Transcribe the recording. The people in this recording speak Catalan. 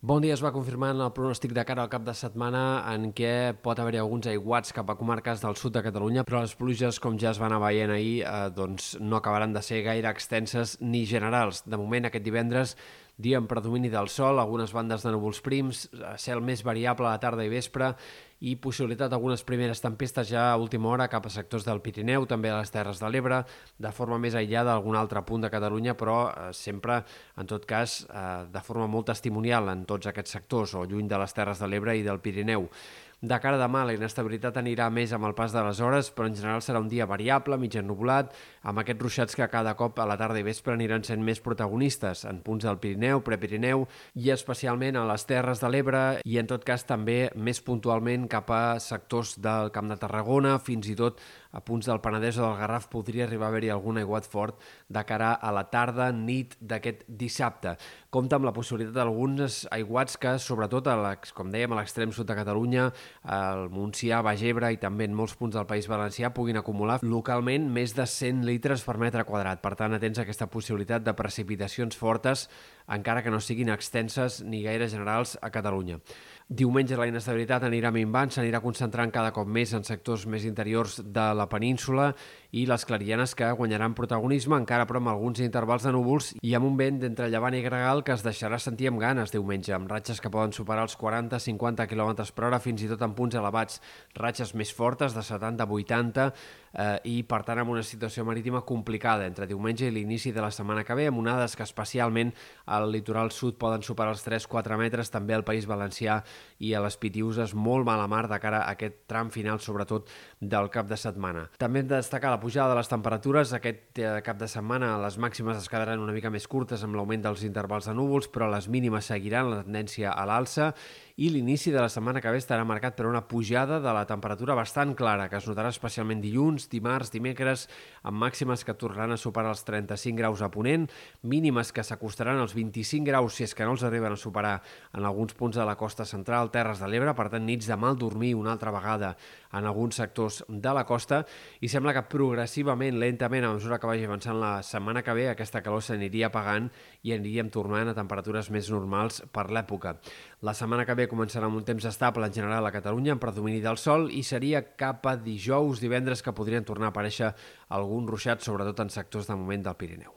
Bon dia es va confirmant el pronòstic de cara al cap de setmana en què pot haver-hi alguns aiguats cap a comarques del sud de Catalunya, però les pluges, com ja es va anar veient ahir, eh, doncs no acabaran de ser gaire extenses ni generals. De moment, aquest divendres, dia en predomini del sol, algunes bandes de núvols prims, eh, cel més variable a la tarda i vespre i possibilitat d'algunes primeres tempestes ja a última hora cap a sectors del Pirineu, també a les Terres de l'Ebre, de forma més aïllada a algun altre punt de Catalunya, però eh, sempre, en tot cas, eh, de forma molt testimonial en tots aquests sectors o lluny de les Terres de l'Ebre i del Pirineu. De cara a demà, la inestabilitat anirà més amb el pas de les hores, però en general serà un dia variable, mig ennubulat, amb aquests ruixats que cada cop a la tarda i vespre aniran sent més protagonistes en punts del Pirineu, Prepirineu i especialment a les Terres de l'Ebre i en tot cas també més puntualment cap a sectors del Camp de Tarragona, fins i tot a punts del Penedès o del Garraf podria arribar a haver-hi algun aiguat fort de cara a la tarda, nit d'aquest dissabte. Compta amb la possibilitat d'alguns aiguats que, sobretot, a com dèiem, a l'extrem sud de Catalunya, el Montsià, Bagebre i també en molts punts del País Valencià puguin acumular localment més de 100 litres per metre quadrat. Per tant, atents a aquesta possibilitat de precipitacions fortes, encara que no siguin extenses ni gaire generals a Catalunya. Diumenge la inestabilitat anirà minvant, s'anirà concentrant cada cop més en sectors més interiors de la península i les clarianes que guanyaran protagonisme, encara però amb alguns intervals de núvols i amb un vent d'entre llevant i gregal que es deixarà sentir amb ganes diumenge, amb ratxes que poden superar els 40-50 km per hora, fins i tot en punts elevats, ratxes més fortes de 70-80 eh, i per tant amb una situació marítima complicada entre diumenge i l'inici de la setmana que ve, amb onades que especialment al litoral sud poden superar els 3-4 metres, també al País Valencià i a les Pitiuses molt mala mar de cara a aquest tram final, sobretot del cap de setmana. També hem de destacar la pujada de les temperatures. Aquest eh, cap de setmana les màximes es quedaran una mica més curtes amb l'augment dels intervals de núvols, però les mínimes seguiran la tendència a l'alça i l'inici de la setmana que ve estarà marcat per una pujada de la temperatura bastant clara, que es notarà especialment dilluns, dimarts, dimecres, amb màximes que tornaran a superar els 35 graus a Ponent, mínimes que s'acostaran als 25 graus si és que no els arriben a superar en alguns punts de la costa central, Terres de l'Ebre, per tant nits de mal dormir una altra vegada en alguns sectors de la costa i sembla que progressivament, lentament, a mesura que vagi avançant la setmana que ve, aquesta calor s'aniria apagant i aniríem tornant a temperatures més normals per l'època. La setmana que ve començarà amb un temps estable en general a Catalunya, en predomini del sol, i seria cap a dijous, divendres, que podrien tornar a aparèixer alguns ruixats, sobretot en sectors de moment del Pirineu.